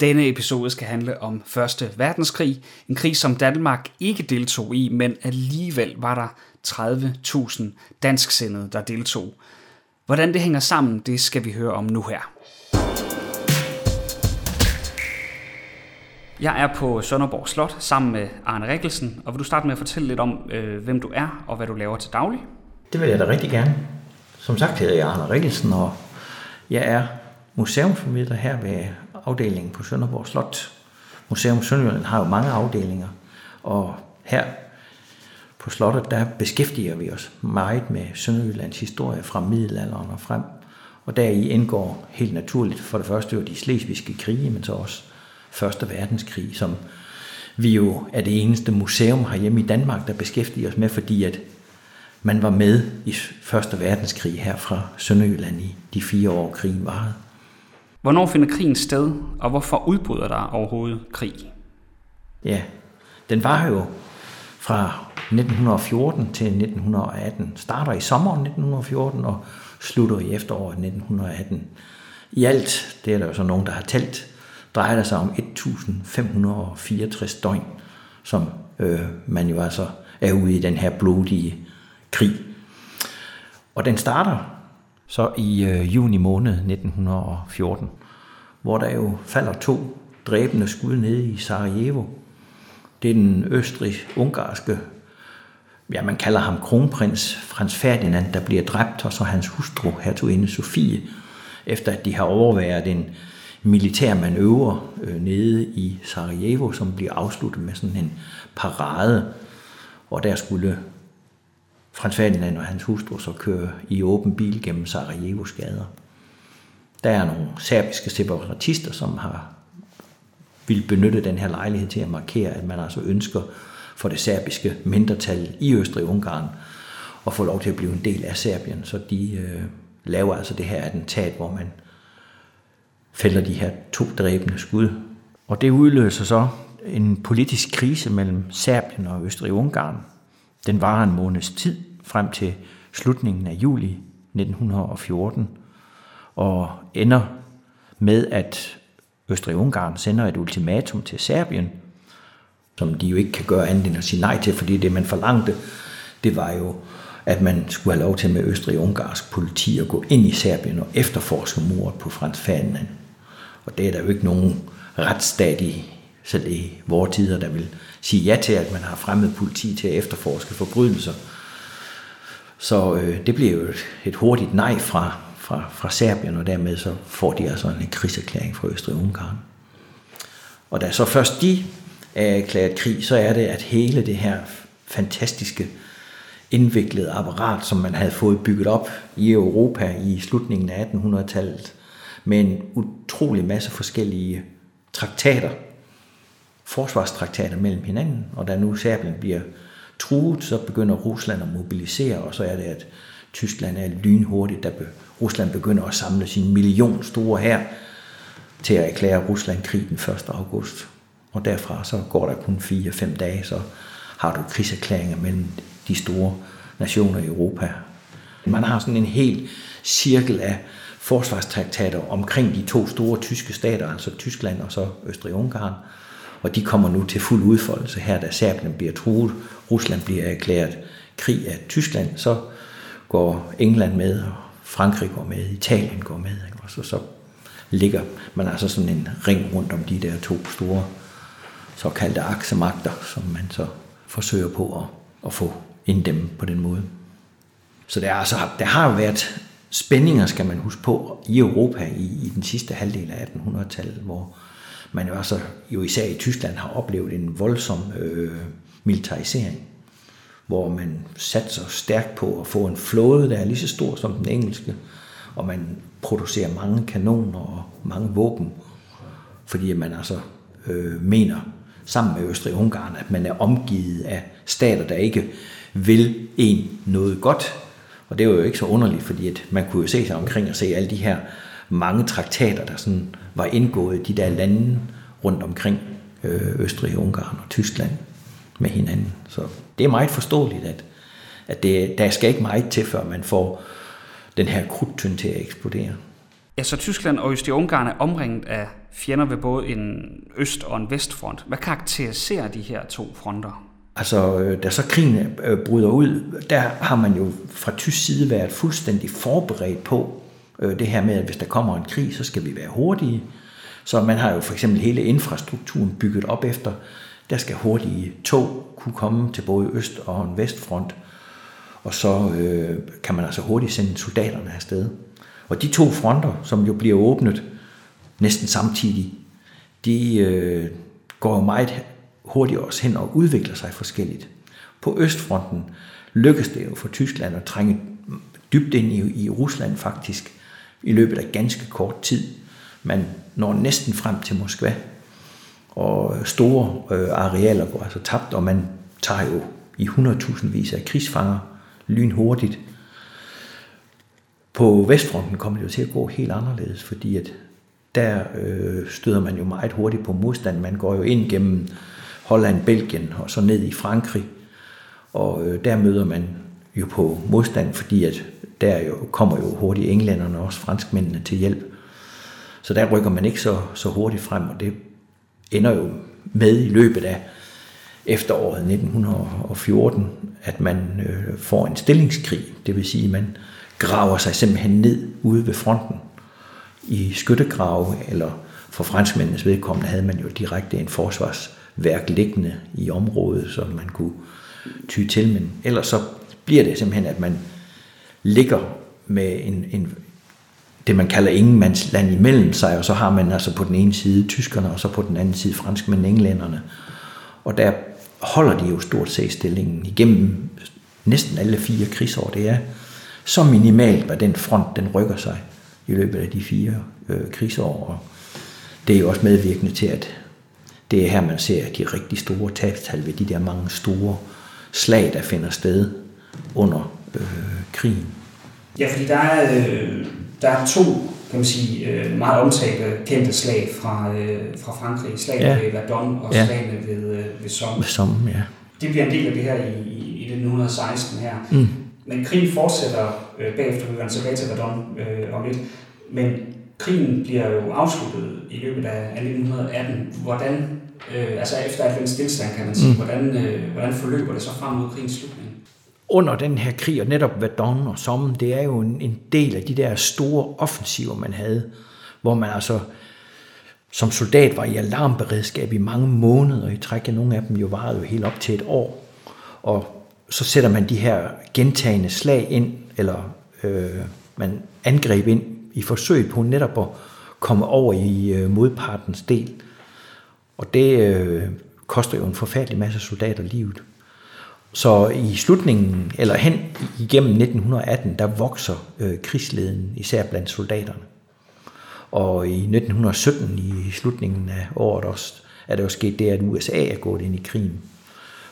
Denne episode skal handle om Første Verdenskrig, en krig som Danmark ikke deltog i, men alligevel var der 30.000 dansksindede, der deltog. Hvordan det hænger sammen, det skal vi høre om nu her. Jeg er på Sønderborg Slot sammen med Arne Rikkelsen, og vil du starte med at fortælle lidt om, øh, hvem du er og hvad du laver til daglig? Det vil jeg da rigtig gerne. Som sagt hedder jeg Arne Rikkelsen, og jeg er museumformidler her ved afdelingen på Sønderborg Slot. Museum Sønderjylland har jo mange afdelinger, og her på slottet, der beskæftiger vi os meget med Sønderjyllands historie fra middelalderen og frem. Og deri indgår helt naturligt for det første jo de slesvigske krige, men så også Første Verdenskrig, som vi jo er det eneste museum herhjemme i Danmark, der beskæftiger os med, fordi at man var med i Første Verdenskrig her fra Sønderjylland i de fire år, krigen varede. Hvornår finder krigen sted, og hvorfor udbryder der overhovedet krig? Ja, den var jo fra 1914 til 1918. Starter i sommeren 1914 og slutter i efteråret 1918. I alt, det er der jo så nogen, der har talt, drejer det sig om 1564 døgn, som øh, man jo altså er ude i den her blodige krig. Og den starter så i øh, juni måned 1914, hvor der jo falder to dræbende skud nede i Sarajevo. Det er den østrig-ungarske, ja man kalder ham kronprins Frans Ferdinand, der bliver dræbt, og så hans hustru, hertuginde Sofie, efter at de har overværet en militær manøvre øh, nede i Sarajevo, som bliver afsluttet med sådan en parade, og der skulle Frans Ferdinand og hans hustru så køre i åben bil gennem Sarajevos gader. Der er nogle serbiske separatister, som har vil benytte den her lejlighed til at markere, at man altså ønsker for det serbiske mindretal i Østrig-Ungarn at få lov til at blive en del af Serbien. Så de øh, laver altså det her attentat, hvor man fælder de her to dræbende skud. Og det udløser så en politisk krise mellem Serbien og Østrig-Ungarn. Den varer en måneds tid frem til slutningen af juli 1914 og ender med, at Østrig-Ungarn sender et ultimatum til Serbien, som de jo ikke kan gøre andet end at sige nej til, fordi det man forlangte, det var jo, at man skulle have lov til med Østrig-Ungarsk politi at gå ind i Serbien og efterforske mordet på Frans Ferdinand. Og det er der jo ikke nogen retsstat i, selv i vores tider, der vil sige ja til, at man har fremmed politi til at efterforske forbrydelser. Så øh, det bliver jo et, et hurtigt nej fra, fra, fra Serbien, og dermed så får de altså en krigserklæring fra Østrig-Ungarn. Og da så først de er erklæret krig, så er det, at hele det her fantastiske indviklede apparat, som man havde fået bygget op i Europa i slutningen af 1800-tallet, med en utrolig masse forskellige traktater, forsvarstraktater mellem hinanden, og da nu Serbien bliver truet, så begynder Rusland at mobilisere, og så er det, at Tyskland er lynhurtigt, da Rusland begynder at samle sin million store her til at erklære Rusland krig den 1. august. Og derfra så går der kun 4-5 dage, så har du krigserklæringer mellem de store nationer i Europa. Man har sådan en hel cirkel af forsvarstraktater omkring de to store tyske stater, altså Tyskland og så Østrig-Ungarn. Og de kommer nu til fuld udfoldelse her, da Serbien bliver truet, Rusland bliver erklæret krig af Tyskland, så går England med, og Frankrig går med, Italien går med, og så, så ligger man altså sådan en ring rundt om de der to store såkaldte aksemagter, som man så forsøger på at, at få dem på den måde. Så der, er altså, der har været spændinger, skal man huske på, i Europa i, i den sidste halvdel af 1800-tallet, hvor man jo altså jo især i Tyskland har oplevet en voldsom øh, militarisering, hvor man satte sig stærkt på at få en flåde, der er lige så stor som den engelske, og man producerer mange kanoner og mange våben, fordi man altså øh, mener sammen med Østrig-Ungarn, at man er omgivet af stater, der ikke vil en noget godt. Og det var jo ikke så underligt, fordi at man kunne jo se sig omkring og se alle de her mange traktater, der sådan var indgået i de der lande rundt omkring øh, Østrig, Ungarn og Tyskland med hinanden. Så det er meget forståeligt, at, at det, der skal ikke meget til, før man får den her krudtøn til at eksplodere. Ja, så Tyskland og Østrig-Ungarn er omringet af fjender ved både en øst- og en vestfront. Hvad karakteriserer de her to fronter? Altså, øh, da så krigen øh, bryder ud, der har man jo fra tysk side været fuldstændig forberedt på øh, det her med, at hvis der kommer en krig, så skal vi være hurtige. Så man har jo for eksempel hele infrastrukturen bygget op efter, der skal hurtige tog kunne komme til både øst- og en vestfront, og så øh, kan man altså hurtigt sende soldaterne afsted. Og de to fronter, som jo bliver åbnet næsten samtidig, de øh, går jo meget hurtigt også hen og udvikler sig forskelligt. På Østfronten lykkedes det jo for Tyskland at trænge dybt ind i, i Rusland faktisk i løbet af ganske kort tid. Man når næsten frem til Moskva, og store øh, arealer går altså tabt, og man tager jo i 100.000 vis af krigsfanger lynhurtigt. På Vestfronten kommer det jo til at gå helt anderledes, fordi at der øh, støder man jo meget hurtigt på modstand. Man går jo ind gennem Holland, Belgien og så ned i Frankrig. Og øh, der møder man jo på modstand, fordi at der jo kommer jo hurtigt englænderne og også franskmændene til hjælp. Så der rykker man ikke så, så hurtigt frem, og det ender jo med i løbet af efteråret 1914, at man øh, får en stillingskrig. Det vil sige, at man graver sig simpelthen ned ude ved fronten i skyttegrave, eller for franskmændenes vedkommende havde man jo direkte en forsvarsværk liggende i området, som man kunne ty til, men ellers så bliver det simpelthen, at man ligger med en, en, det man kalder ingenmandsland imellem sig, og så har man altså på den ene side tyskerne, og så på den anden side franskmænd englænderne. Og der holder de jo stort set stillingen igennem næsten alle fire krigsår. Det er så minimalt, hvad den front den rykker sig i løbet af de fire øh, krigsår. Og det er jo også medvirkende til, at det er her, man ser de rigtig store tabstal ved de der mange store slag, der finder sted under øh, krigen. Ja, fordi der er, øh, der er to kan man sige, øh, meget omtalte kendte slag fra, øh, fra Frankrig. Slaget ja. ved Verdun og ja. slagene ved, øh, ved Somme. Ved Somme, ja. Det bliver en del af det her i, i, i 1916 her. Mm. Men krigen fortsætter øh, bagefter, vi vender tilbage til Verdun øh, om lidt. Men krigen bliver jo afsluttet i løbet af, af 1918. Hvordan, øh, altså efter at den stillstand, kan man sige, mm. hvordan, øh, hvordan forløber det så frem mod krigens slutning? Under den her krig, og netop Verdun og Somme, det er jo en, en del af de der store offensiver, man havde, hvor man altså som soldat var i alarmberedskab i mange måneder i træk, og nogle af dem jo varede jo helt op til et år. Og så sætter man de her gentagende slag ind, eller øh, man angreb ind i forsøg på netop at komme over i øh, modpartens del. Og det øh, koster jo en forfærdelig masse soldater livet. Så i slutningen, eller hen igennem 1918, der vokser øh, krigsleden, især blandt soldaterne. Og i 1917, i slutningen af året også, er det jo sket det, at USA er gået ind i krigen.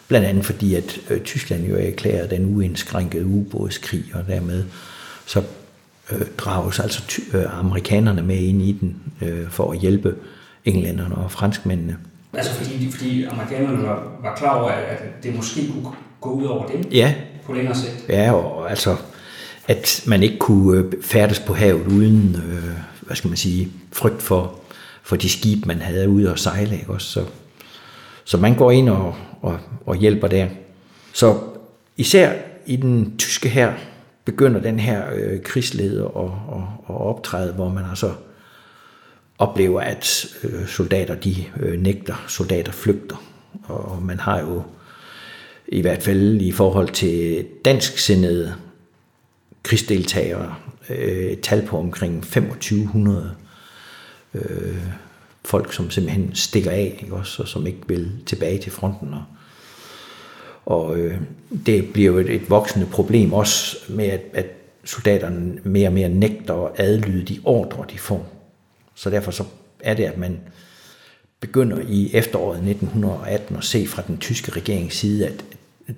Blandt andet fordi, at øh, Tyskland jo erklærer den uindskrænkede ubådskrig, og dermed så øh, drages altså ty- øh, amerikanerne med ind i den øh, for at hjælpe englænderne og franskmændene. Altså fordi, fordi amerikanerne var, var klar over, at det måske kunne gå ud over dem ja. på længere sigt. Ja, og altså, at man ikke kunne øh, færdes på havet uden, øh, hvad skal man sige, frygt for, for de skib, man havde ude og sejle. Ikke? Også, så, så man går ind og, og, og hjælper der. Så især i den tyske her begynder den her øh, krigsleder at, at, at optræde, hvor man altså oplever, at øh, soldater de øh, nægter, soldater flygter. Og man har jo i hvert fald i forhold til dansksindede krigsdeltagere, øh, et tal på omkring 2500 øh, folk, som simpelthen stikker af, ikke også, og som ikke vil tilbage til fronten. Og, og øh, det bliver jo et, et voksende problem også med, at, at soldaterne mere og mere nægter at adlyde de ordre, de får. Så derfor så er det, at man begynder i efteråret 1918 at se fra den tyske regerings side, at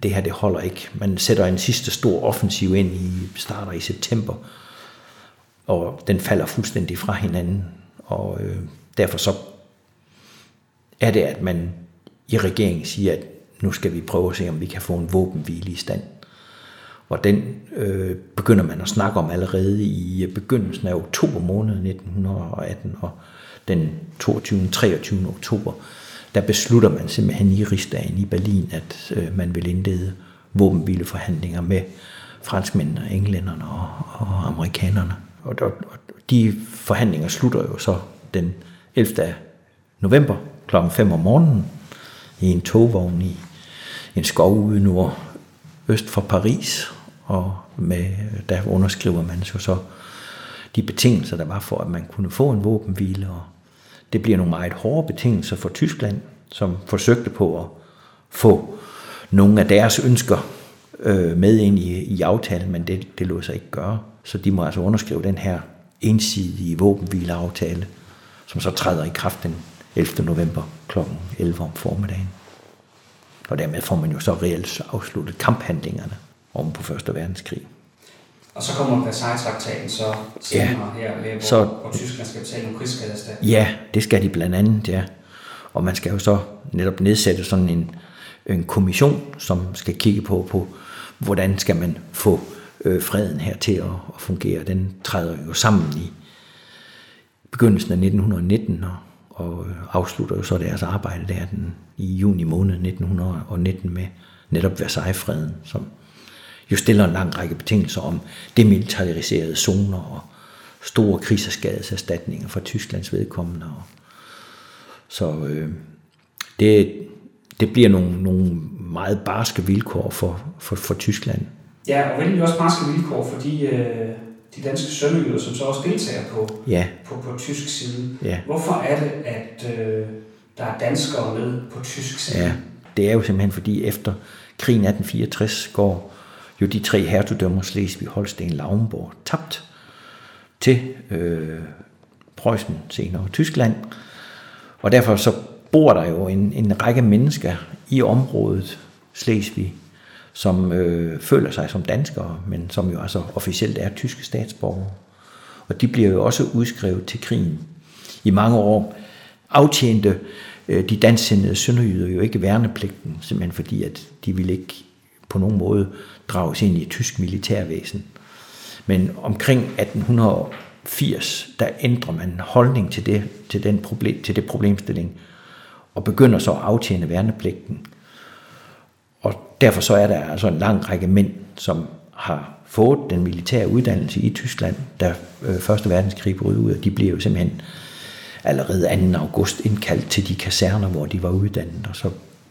det her det holder ikke. Man sætter en sidste stor offensiv ind i starter i september, og den falder fuldstændig fra hinanden. Og øh, derfor så er det, at man i regeringen siger, at nu skal vi prøve at se, om vi kan få en våbenhvile i stand. Og den øh, begynder man at snakke om allerede i øh, begyndelsen af oktober måned 1918, og den 22. 23. oktober, der beslutter man simpelthen i rigsdagen i Berlin, at øh, man vil indlede våbenhvileforhandlinger med franskmændene, englænderne og, og amerikanerne. Og, og, og de forhandlinger slutter jo så den 11. november kl. 5 om morgenen i en togvogn i en skov ude nord øst for Paris, og med, der underskriver man så så de betingelser, der var for, at man kunne få en våbenhvile, og det bliver nogle meget hårde betingelser for Tyskland, som forsøgte på at få nogle af deres ønsker øh, med ind i, i aftalen, men det, det lod sig ikke gøre. Så de må altså underskrive den her ensidige våbenhvileaftale, som så træder i kraft den 11. november kl. 11 om formiddagen. Og dermed får man jo så reelt afsluttet kamphandlingerne om på Første Verdenskrig. Og så kommer Versailles-traktaten så senere ja, her, hvor, så, hvor Tyskland skal betale nogle krigsskadeerstatninger. Ja, det skal de blandt andet, ja. Og man skal jo så netop nedsætte sådan en, en kommission, som skal kigge på, på hvordan skal man få øh, freden her til at, at fungere. Den træder jo sammen i begyndelsen af 1919 og, og afslutter jo så deres arbejde der den, i juni måned 1919 med netop Versailles-freden, som jo stiller en lang række betingelser om demilitariserede zoner og store kriserskadeserstatninger for Tysklands vedkommende. Så øh, det, det bliver nogle, nogle meget barske vilkår for, for, for Tyskland. Ja, og vældig også barske vilkår for de, øh, de danske sønderjyder, som så også deltager på, ja. på, på tysk side. Ja. Hvorfor er det, at øh, der er danskere med på tysk side? Ja, det er jo simpelthen fordi efter krigen 1864 går jo de tre hertugdømmer Slesvig, Holsten, Lauenborg tabt til øh, Preussen, senere Tyskland. Og derfor så bor der jo en, en række mennesker i området Slesvig, som øh, føler sig som danskere, men som jo altså officielt er tyske statsborgere. Og de bliver jo også udskrevet til krigen. I mange år aftjente øh, de dansksindede sønderjyder jo ikke værnepligten, simpelthen fordi, at de ville ikke på nogen måde drages ind i et tysk militærvæsen. Men omkring 1880, der ændrer man holdning til det, til den problem, til det problemstilling, og begynder så at aftjene værnepligten. Og derfor så er der altså en lang række mænd, som har fået den militære uddannelse i Tyskland, da øh, Første Verdenskrig brød ud, og de blev jo simpelthen allerede 2. august indkaldt til de kaserner, hvor de var uddannet, og så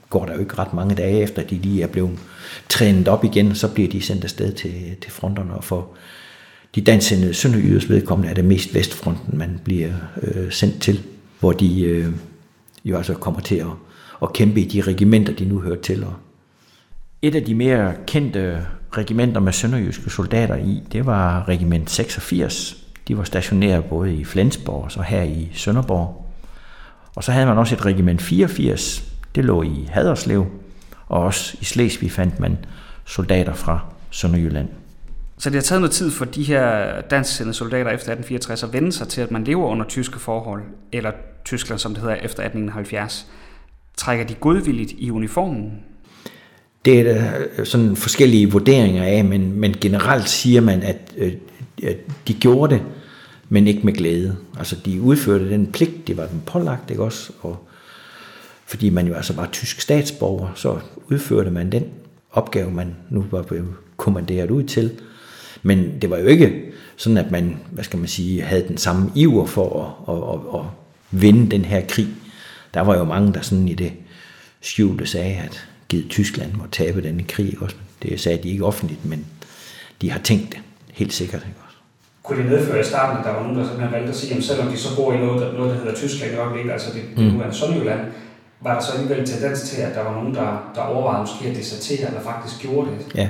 går der jo ikke ret mange dage efter, at de lige er blevet trænet op igen, så bliver de sendt afsted til, til fronterne, og for de dansende sønderjyders vedkommende er det mest vestfronten, man bliver øh, sendt til, hvor de øh, jo altså kommer til at, at kæmpe i de regimenter, de nu hører til. Og et af de mere kendte regimenter med sønderjyske soldater i, det var regiment 86. De var stationeret både i Flensborg og her i Sønderborg. Og så havde man også et regiment 84, det lå i Haderslev, og også i Slesvig fandt man soldater fra Sønderjylland. Så det har taget noget tid for de her dansksindede soldater efter 1864 at vende sig til, at man lever under tyske forhold, eller Tyskland, som det hedder, efter 1871. Trækker de godvilligt i uniformen? Det er der sådan forskellige vurderinger af, men, men generelt siger man, at, at de gjorde det, men ikke med glæde. Altså de udførte den pligt, de var dem pålagt, ikke også? Og fordi man jo altså var tysk statsborger, så udførte man den opgave, man nu var blevet kommanderet ud til. Men det var jo ikke sådan, at man, hvad skal man sige, havde den samme iver for at, at, at, at vinde den her krig. Der var jo mange, der sådan i det skjulte sagde, at givet Tyskland må tabe denne krig. Også. Det sagde de ikke offentligt, men de har tænkt det helt sikkert. Ikke? Også. Kunne det medføre i starten, at der var nogen, der simpelthen valgte at sige, at selvom de så bor i noget, der, noget, der hedder Tyskland i øjeblikket, altså det, det mm. nu er Sønderjylland, var der så alligevel tendens til, at der var nogen, der, der overvejede måske at desertere, eller faktisk gjorde det? Ja,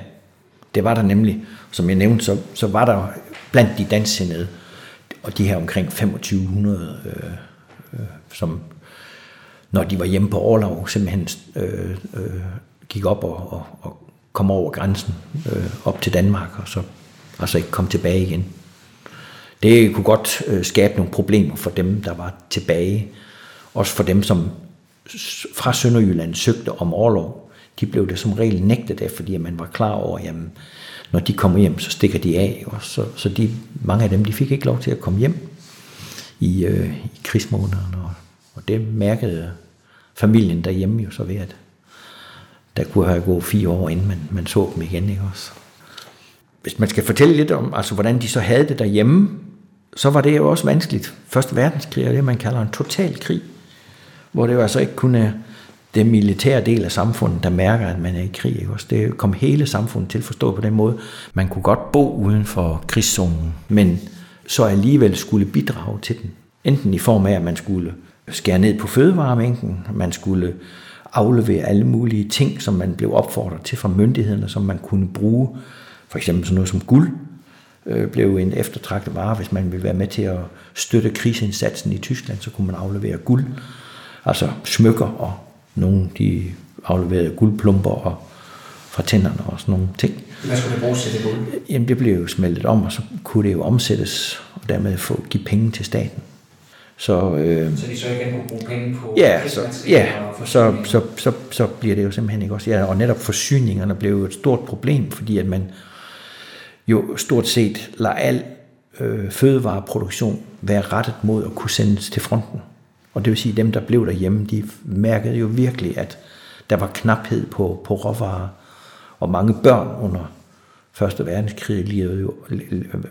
det var der nemlig. Som jeg nævnte, så, så var der blandt de danssindede, og de her omkring 2500, øh, øh, som når de var hjemme på overlov, simpelthen øh, øh, gik op og, og, og kom over grænsen øh, op til Danmark, og så altså ikke kom tilbage igen. Det kunne godt øh, skabe nogle problemer for dem, der var tilbage. Også for dem, som fra Sønderjylland søgte om overlov, de blev det som regel nægtet af, fordi man var klar over, at når de kommer hjem, så stikker de af. Og så, så de, mange af dem de fik ikke lov til at komme hjem i, øh, i krigsmånederne. Og, og det mærkede familien derhjemme jo så ved, at der kunne have gået fire år, inden man, man så dem igen. Ikke også? Hvis man skal fortælle lidt om, altså, hvordan de så havde det derhjemme, så var det jo også vanskeligt. Første verdenskrig er det, man kalder en total krig, hvor det jo altså ikke kun er den militære del af samfundet, der mærker, at man er i krig. Ikke? Også det kom hele samfundet til at forstå på den måde. Man kunne godt bo uden for krigszonen, men så alligevel skulle bidrage til den. Enten i form af, at man skulle skære ned på fødevaremængden, man skulle aflevere alle mulige ting, som man blev opfordret til fra myndighederne, som man kunne bruge. For eksempel sådan noget som guld øh, blev en eftertragtet vare, hvis man ville være med til at støtte krigsindsatsen i Tyskland, så kunne man aflevere guld, altså smykker, og nogle de afleverede guldplumper og fra tænderne og sådan nogle ting. Hvad skulle det bruges til det guld? Jamen det blev jo smeltet om, og så kunne det jo omsættes, og dermed få, give penge til staten. Så, øh, så de så igen kunne bruge penge på ja, så, ja så, så, så, så bliver det jo simpelthen ikke også. Ja, og netop forsyningerne blev jo et stort problem, fordi at man jo stort set lader al øh, fødevareproduktion være rettet mod at kunne sendes til fronten. Og det vil sige, at dem, der blev derhjemme, de mærkede jo virkelig, at der var knaphed på, på råvarer. Og mange børn under Første verdenskrig jo,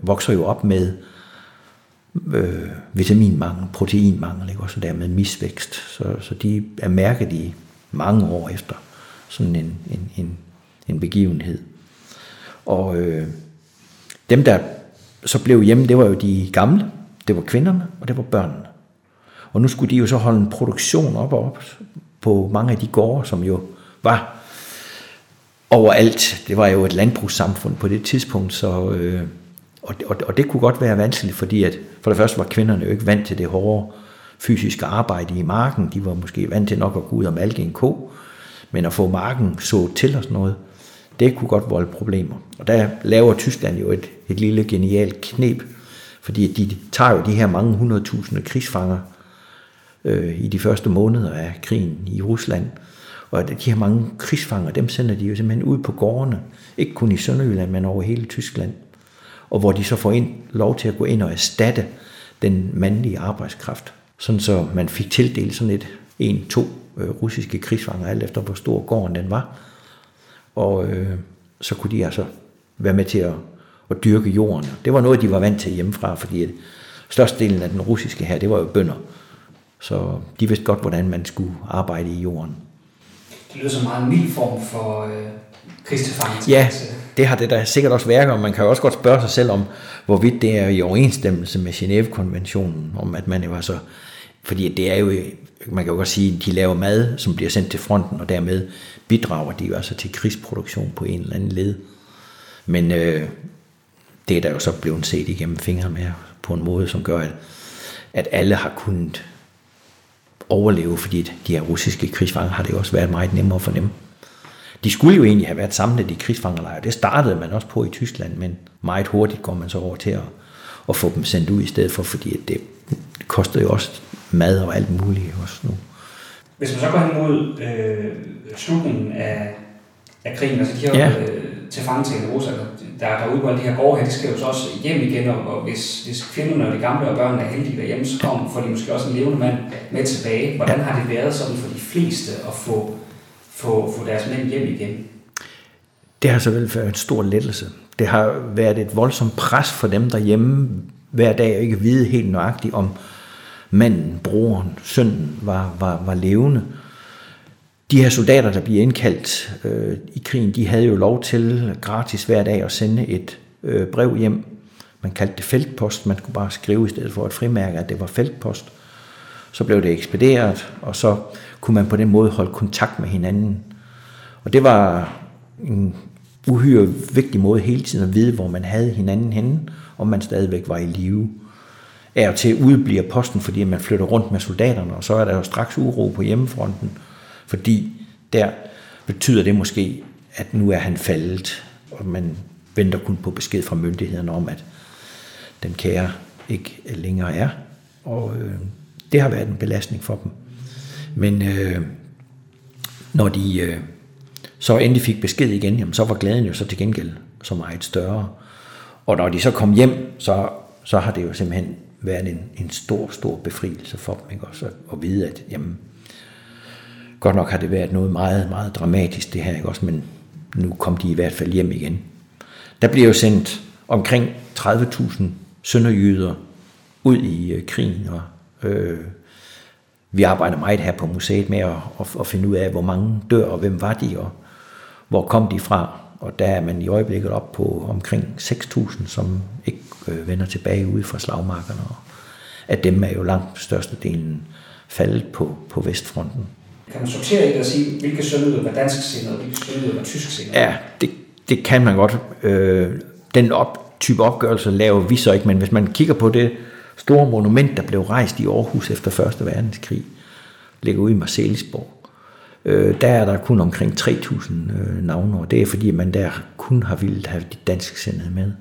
vokser jo op med øh, vitaminmangel, proteinmangel, ikke? også dermed misvækst. Så, så de er mærket i mange år efter sådan en, en, en, en begivenhed. Og øh, dem, der så blev hjemme, det var jo de gamle, det var kvinderne, og det var børnene. Og nu skulle de jo så holde en produktion op og op på mange af de gårde, som jo var overalt. Det var jo et landbrugssamfund på det tidspunkt, så, øh, og, og, og det kunne godt være vanskeligt, fordi at for det første var kvinderne jo ikke vant til det hårde fysiske arbejde i marken. De var måske vant til nok at gå ud og malke en ko, men at få marken så til og sådan noget, det kunne godt volde problemer. Og der laver Tyskland jo et, et lille genialt knep, fordi de tager jo de her mange hundredtusinde krigsfanger øh, i de første måneder af krigen i Rusland, og de her mange krigsfanger, dem sender de jo simpelthen ud på gårdene, ikke kun i Sønderjylland, men over hele Tyskland og hvor de så får ind, lov til at gå ind og erstatte den mandlige arbejdskraft. Sådan så man fik tildelt sådan et en, to øh, russiske krigsfanger, alt efter hvor stor gården den var. Og øh, så kunne de altså være med til at, at dyrke jorden. Det var noget, de var vant til hjemmefra, fordi at størstedelen af den russiske her, det var jo bønder. Så de vidste godt, hvordan man skulle arbejde i jorden. Det lyder som meget mild form for øh, krigstilfangelse. Ja, det har det da sikkert også været, og man kan jo også godt spørge sig selv om, hvorvidt det er i overensstemmelse med Genève-konventionen, om at man jo altså, fordi det er jo, man kan jo godt sige, at de laver mad, som bliver sendt til fronten, og dermed bidrager de jo altså til krigsproduktion på en eller anden led. Men øh, det er der jo så blevet set igennem fingre med på en måde, som gør, at, at alle har kunnet overleve, fordi de her russiske krigsfanger har det jo også været meget nemmere for dem. De skulle jo egentlig have været samlet i krigsfangerlejre. Det startede man også på i Tyskland, men meget hurtigt går man så over til at, at få dem sendt ud i stedet for, fordi det koster jo også mad og alt muligt også nu. Hvis man så går hen mod øh, slutningen af, af krigen, altså de her ja. øh, til fangetagende russer, der, der udgår de her gårde her, de skal jo så også hjem igen, og, og hvis, hvis kvinderne og de gamle og børnene er heldige derhjemme, så kommer, får de måske også en levende mand med tilbage. Hvordan har det været sådan for de fleste at få få, få deres mænd hjem igen? Det har selvfølgelig været en stor lettelse. Det har været et voldsomt pres for dem derhjemme hver dag, og ikke vide helt nøjagtigt, om manden, broren, sønnen var, var, var levende. De her soldater, der bliver indkaldt øh, i krigen, de havde jo lov til gratis hver dag at sende et øh, brev hjem. Man kaldte det feltpost. Man kunne bare skrive i stedet for et frimærke, at det var feltpost. Så blev det ekspederet, og så kunne man på den måde holde kontakt med hinanden. Og det var en uhyre vigtig måde hele tiden at vide, hvor man havde hinanden henne, om man stadigvæk var i live. Af og til udbliver posten, fordi man flytter rundt med soldaterne, og så er der jo straks uro på hjemmefronten, fordi der betyder det måske, at nu er han faldet, og man venter kun på besked fra myndighederne om, at den kære ikke længere er. Og øh, det har været en belastning for dem. Men øh, når de øh, så endelig fik besked igen, jamen, så var glæden jo så til gengæld så meget større. Og når de så kom hjem, så, så har det jo simpelthen været en, en stor, stor befrielse for dem, ikke? Også at, at vide, at jamen, godt nok har det været noget meget, meget dramatisk det her, ikke? Også, men nu kom de i hvert fald hjem igen. Der blev jo sendt omkring 30.000 sønderjyder ud i øh, krigen, og øh, vi arbejder meget her på museet med at, at, at finde ud af, hvor mange dør, og hvem var de, og hvor kom de fra. Og der er man i øjeblikket op på omkring 6.000, som ikke øh, vender tilbage ude fra slagmarkerne. Og af dem er jo langt størstedelen faldet på, på Vestfronten. Kan man sortere i det og sige, hvilke sønderjyder var dansk sindede, og hvilke sønderjyder var tysk sindede? Ja, det, det kan man godt. Øh, den op, type opgørelse laver vi så ikke, men hvis man kigger på det store monument, der blev rejst i Aarhus efter 1. verdenskrig, ligger ude i Marcelisborg, øh, der er der kun omkring 3.000 øh, navne, og det er fordi, man der kun har ville have de danske sendede med.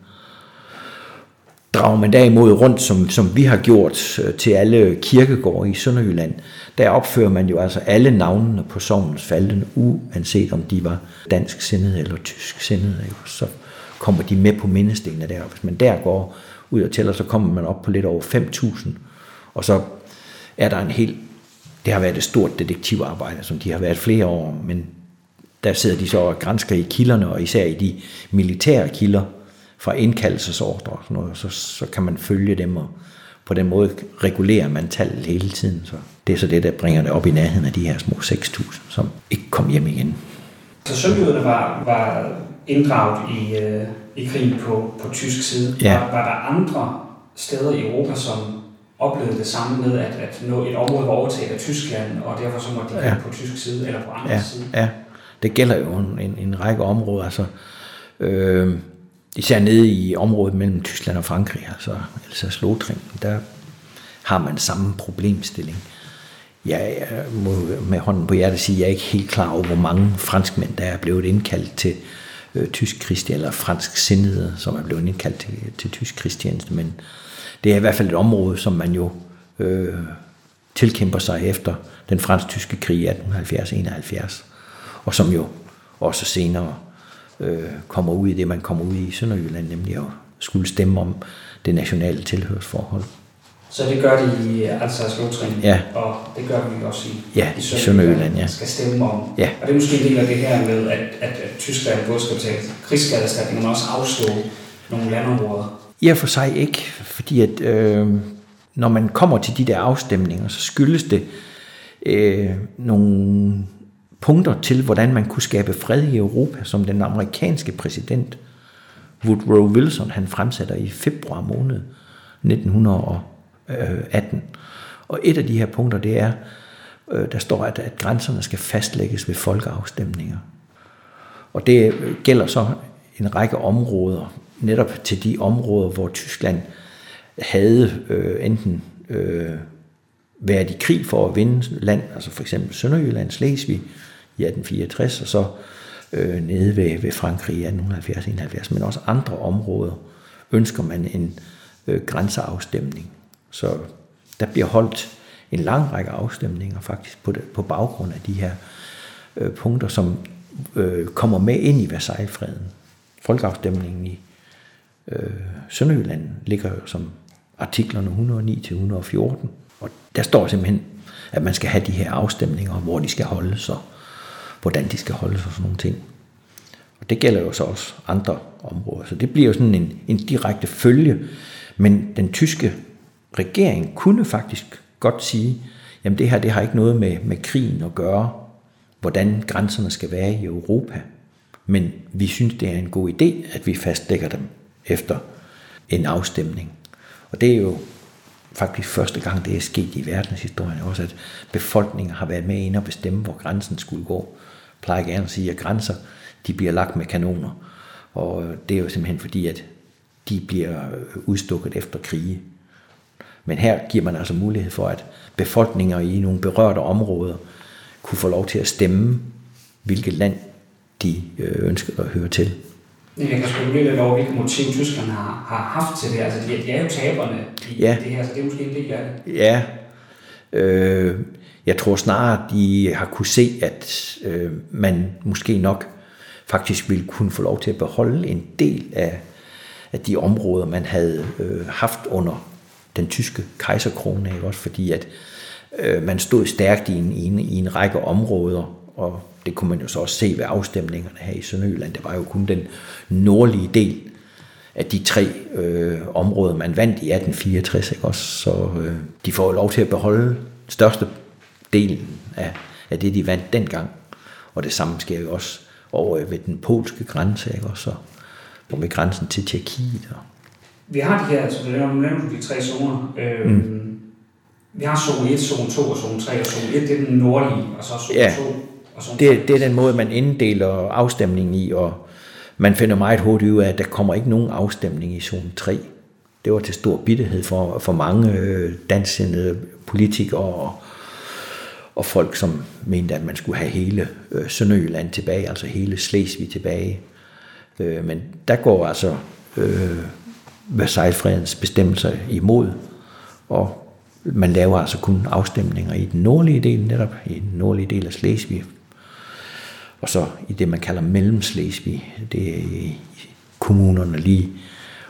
Drager man derimod rundt, som, som vi har gjort øh, til alle kirkegårde i Sønderjylland, der opfører man jo altså alle navnene på sovnens faldende, uanset om de var dansk sindede eller tysk sindede. Så kommer de med på mindestenene der. Hvis man der går ud og tæller, så kommer man op på lidt over 5.000. Og så er der en helt... Det har været et stort detektivarbejde, som de har været flere år, men der sidder de så og grænsker i kilderne, og især i de militære kilder fra indkaldelsesordre og sådan noget, så, så kan man følge dem, og på den måde regulerer man tallet hele tiden. Så det er så det, der bringer det op i nærheden af de her små 6.000, som ikke kom hjem igen. Så sønderjyderne var, var inddraget i, øh, i krigen på, på tysk side. Ja. Var, var der andre steder i Europa, som oplevede det samme med, at, at nå et område var overtaget af Tyskland, og derfor så måtte de Ja. på tysk side eller på andre Ja, side? ja. Det gælder jo en, en, en række områder. Altså, øh, især nede i området mellem Tyskland og Frankrig, altså Alsace-Lothringen, der har man samme problemstilling. Jeg må med hånden på hjertet sige, at jeg er ikke helt klar over, hvor mange franskmænd, der er blevet indkaldt til øh, tysk kristjeneste, eller fransk sindede, som er blevet indkaldt til, til tysk krigstjeneste, men det er i hvert fald et område, som man jo øh, tilkæmper sig efter den fransk-tyske krig i 1870-71, og som jo også senere øh, kommer ud i det, man kommer ud i Sønderjylland, nemlig at skulle stemme om det nationale tilhørsforhold. Så det gør de i Alsace-Lothringen, Ja. og det gør vi også i, Ja, i Sønderjylland, ja. skal stemme om. Ja. Og det er måske en del af det her med, at, at, at Tyskland både skal betale krigsskaderstatning, men også afslå nogle landområder. I og for sig ikke, fordi at øh, når man kommer til de der afstemninger, så skyldes det øh, nogle punkter til, hvordan man kunne skabe fred i Europa, som den amerikanske præsident Woodrow Wilson han fremsætter i februar måned 1918. Og et af de her punkter, det er, øh, der står, at, at grænserne skal fastlægges ved folkeafstemninger. Og det øh, gælder så en række områder, netop til de områder, hvor Tyskland havde øh, enten øh, været i krig for at vinde land, altså for eksempel Sønderjylland, Slesvig i 1864, og så øh, nede ved, ved Frankrig i 1870-71, men også andre områder ønsker man en øh, grænseafstemning. Så der bliver holdt en lang række afstemninger faktisk på, det, på baggrund af de her øh, punkter, som øh, kommer med ind i Versailles-freden. Folkeafstemningen i øh, Sønderjylland ligger jo som artiklerne 109-114, og der står simpelthen, at man skal have de her afstemninger, hvor de skal holdes, og hvordan de skal holdes og sådan nogle ting. Og det gælder jo så også andre områder. Så det bliver jo sådan en, en direkte følge. Men den tyske regering kunne faktisk godt sige, jamen det her det har ikke noget med, med krigen at gøre, hvordan grænserne skal være i Europa. Men vi synes, det er en god idé, at vi fastlægger dem efter en afstemning. Og det er jo faktisk første gang, det er sket i verdenshistorien også, at befolkningen har været med ind og bestemme, hvor grænsen skulle gå. Jeg plejer gerne at sige, at grænser de bliver lagt med kanoner. Og øh, det er jo simpelthen fordi, at de bliver øh, udstukket efter krige. Men her giver man altså mulighed for, at befolkninger i nogle berørte områder kunne få lov til at stemme, hvilket land de øh, ønsker at høre til. Jeg kan spekulere lidt over, hvilke motiv tyskerne har, har haft til det. Altså, de, de er jo taberne Ja. det her, så det er måske en del af det. Ja, øh, jeg tror snarere, de har kunne se, at øh, man måske nok faktisk ville kunne få lov til at beholde en del af, af de områder, man havde øh, haft under den tyske kejserkrone, ikke? også fordi at øh, man stod stærkt i en, i, en, i en række områder, og det kunne man jo så også se ved afstemningerne her i Sønderjylland. Det var jo kun den nordlige del af de tre øh, områder, man vandt i 1864. Ikke også? Så øh, de får lov til at beholde største delen af, af det, de vandt dengang. Og det samme sker jo også over ved den polske grænse, ikke? også? Og med grænsen til Tjekkiet. Vi har de her, altså, nu nævner du de tre zoner. Øh, mm. Vi har zone 1, zone 2 og zone 3, og zone 1 det er den nordlige, og så zone ja. 2 og zone det, det er den måde, man inddeler afstemningen i, og man finder meget hurtigt ud af, at der kommer ikke nogen afstemning i zone 3. Det var til stor bitterhed for, for mange øh, danssindede politikere og, og folk, som mente, at man skulle have hele øh, Sønderjylland tilbage, altså hele Slesvig tilbage. Øh, men der går altså øh, Versailles-fredens bestemmelser imod, og man laver altså kun afstemninger i den nordlige del, netop i den nordlige del af Slesvig, og så i det, man kalder Mellemslesvig, det er i kommunerne lige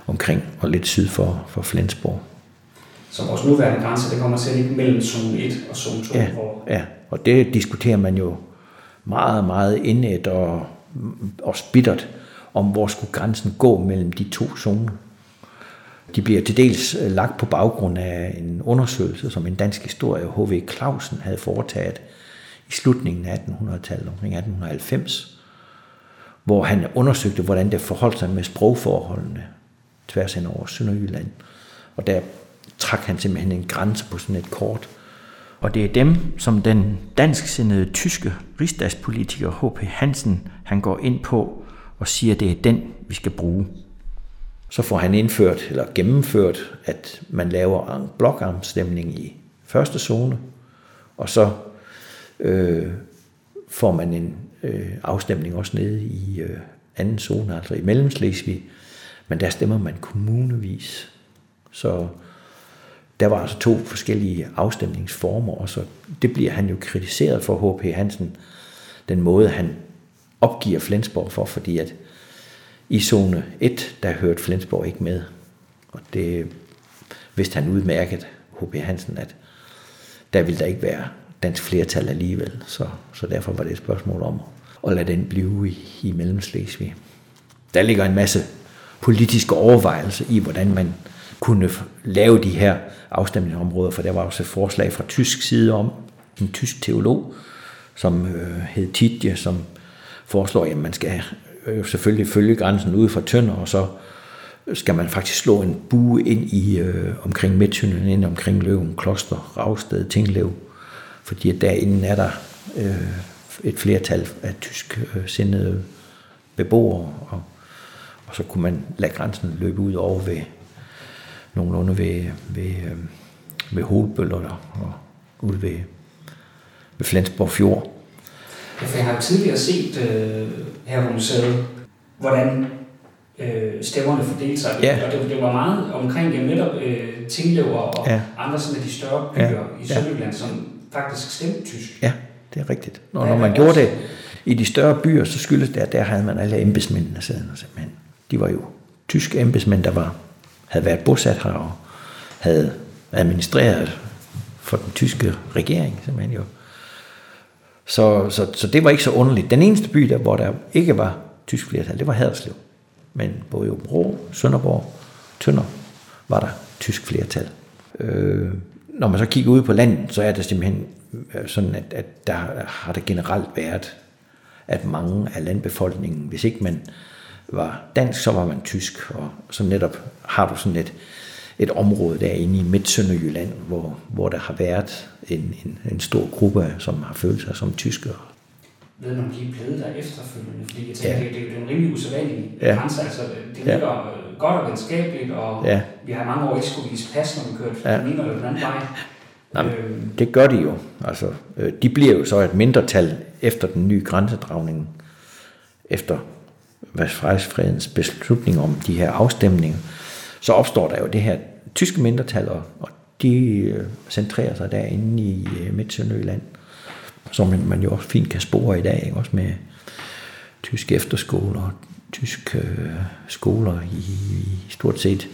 omkring og lidt syd for, for Flensborg. Så vores nuværende grænse, det kommer til at ligge mellem zone 1 og zone 2? Ja, hvor... ja, og det diskuterer man jo meget, meget indet og, og spittert om, hvor skulle grænsen gå mellem de to zoner. De bliver til dels øh, lagt på baggrund af en undersøgelse, som en dansk historie, H.V. Clausen, havde foretaget i slutningen af 1800-tallet, omkring 1890, hvor han undersøgte, hvordan det forholdt sig med sprogforholdene tværs hen over Sønderjylland. Og der trak han simpelthen en grænse på sådan et kort. Og det er dem, som den dansksindede tyske rigsdagspolitiker H.P. Hansen, han går ind på og siger, at det er den, vi skal bruge. Så får han indført eller gennemført, at man laver en blokarmstemning i første zone, og så øh, får man en øh, afstemning også nede i øh, anden zone, altså i Mellemslesvig, men der stemmer man kommunevis. Så der var altså to forskellige afstemningsformer, og så det bliver han jo kritiseret for H.P. Hansen, den måde han opgiver Flensborg for, fordi at i zone 1, der hørte Flensborg ikke med. Og det vidste han udmærket, H.P. Hansen, at der ville der ikke være dansk flertal alligevel. Så, så derfor var det et spørgsmål om at lade den blive i, i Mellemslesvig. Der ligger en masse politiske overvejelser i, hvordan man kunne lave de her afstemningsområder, for der var også et forslag fra tysk side om en tysk teolog, som øh, hed Tidje, som foreslår, at man skal øh, selvfølgelig følge grænsen ud fra Tønder, og så skal man faktisk slå en bue ind i øh, omkring Midtjylland, ind omkring Løven, Kloster, Ravsted, Tinglev, fordi derinde er der øh, et flertal af tysk øh, sindede beboere, og, og så kunne man lade grænsen løbe ud over ved nogenlunde ved, ved, øh, ved Holbøller og ud ved, ved Flensborg Fjord. Jeg har tidligere set øh, her på museet, hvordan øh, stemmerne fordelte sig. Ja. Og det, det var meget omkring ja, netop øh, Tinglev og ja. andre sådan af de større byer ja. i Sønderjylland, som faktisk stemte tysk. Ja, det er rigtigt. Når, når man gjorde det i de større byer, så skyldes det, at der havde man alle embedsmændene siddende simpelthen. De var jo tyske embedsmænd, der var, havde været bosat her og havde administreret for den tyske regering simpelthen jo. Så, så, så det var ikke så underligt. Den eneste by, der, hvor der ikke var tysk flertal, det var Haderslev. Men både Bro, Sønderborg, Tønder var der tysk flertal. Øh, når man så kigger ud på landet, så er det simpelthen øh, sådan, at, at der har det generelt været, at mange af landbefolkningen, hvis ikke man var dansk, så var man tysk, og så netop har du sådan et, et område derinde i Midt-Sønderjylland, hvor, hvor der har været en, en, en stor gruppe, som har følt sig som tyskere. Ved man, om de er blevet der efterfølgende? Fordi jeg tænker, ja. det, det er en rimelig usædvanlig ja. grænse. Altså, det ligger ja godt og venskabeligt, og ja. Vi har mange år ikke skulle vise pas, når vi kørte ja. den ene eller den anden vej. Nej, øh. det gør de jo. Altså, øh, de bliver jo så et mindretal efter den nye grænsedragning, efter Vestfredens beslutning om de her afstemninger, så opstår der jo det her tyske mindretal, og, og de øh, centrerer sig derinde i øh, Midt-Sønderjylland, som man, man jo også fint kan spore i dag, ikke? også med tyske efterskoler, tyske øh, skoler i, i stort set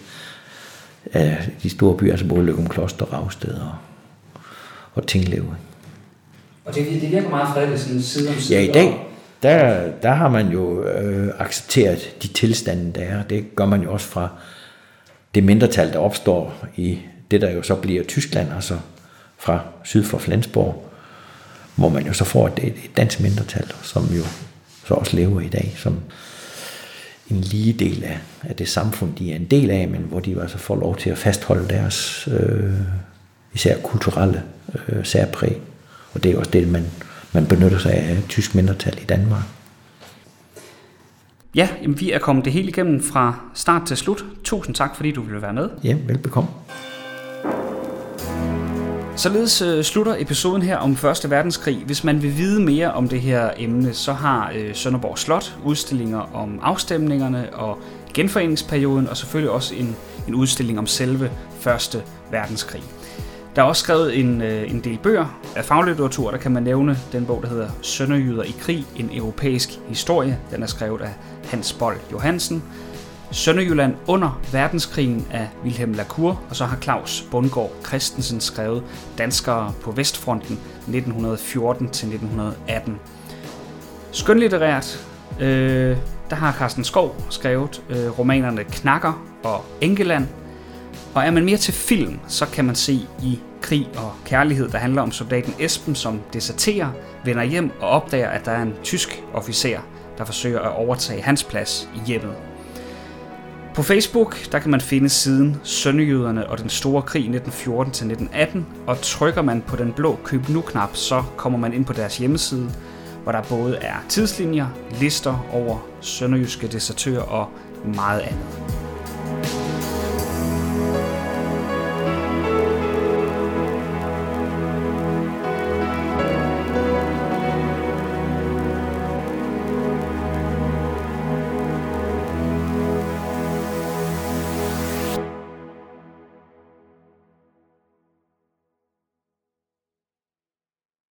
af de store byer, altså både Løgum Kloster, Ravsted og, og Tinglev. Og det, det virker meget fredeligt, sådan side om side. Ja, i dag, der, der har man jo øh, accepteret de tilstande, der er. Det gør man jo også fra det mindretal, der opstår i det, der jo så bliver Tyskland, altså fra syd for Flensborg, hvor man jo så får et, et dansk mindretal, som jo så også lever i dag, som en lige del af, af det samfund, de er en del af, men hvor de altså får lov til at fastholde deres øh, især kulturelle øh, særpræg. Og det er også det, man, man benytter sig af tysk mindretal i Danmark. Ja, jamen, vi er kommet det hele igennem fra start til slut. Tusind tak, fordi du ville være med. Ja, velbekomme. Således øh, slutter episoden her om Første verdenskrig. Hvis man vil vide mere om det her emne, så har øh, Sønderborg Slot udstillinger om afstemningerne og genforeningsperioden, og selvfølgelig også en, en udstilling om selve Første verdenskrig. Der er også skrevet en, øh, en del bøger af faglitteratur. Der kan man nævne den bog, der hedder Sønderjyder i krig, en europæisk historie. Den er skrevet af Hans Bold Johansen. Sønderjylland under verdenskrigen af Wilhelm Lacour, og så har Claus Bundgaard Christensen skrevet Danskere på Vestfronten 1914-1918. Skønlitterært, øh, der har Carsten Skov skrevet øh, romanerne Knakker og Engeland, og er man mere til film, så kan man se i Krig og Kærlighed, der handler om soldaten Esben, som deserterer, vender hjem og opdager, at der er en tysk officer, der forsøger at overtage hans plads i hjemmet. På Facebook der kan man finde siden Sønderjyderne og den store krig 1914-1918, og trykker man på den blå køb nu-knap, så kommer man ind på deres hjemmeside, hvor der både er tidslinjer, lister over sønderjyske desertører og meget andet.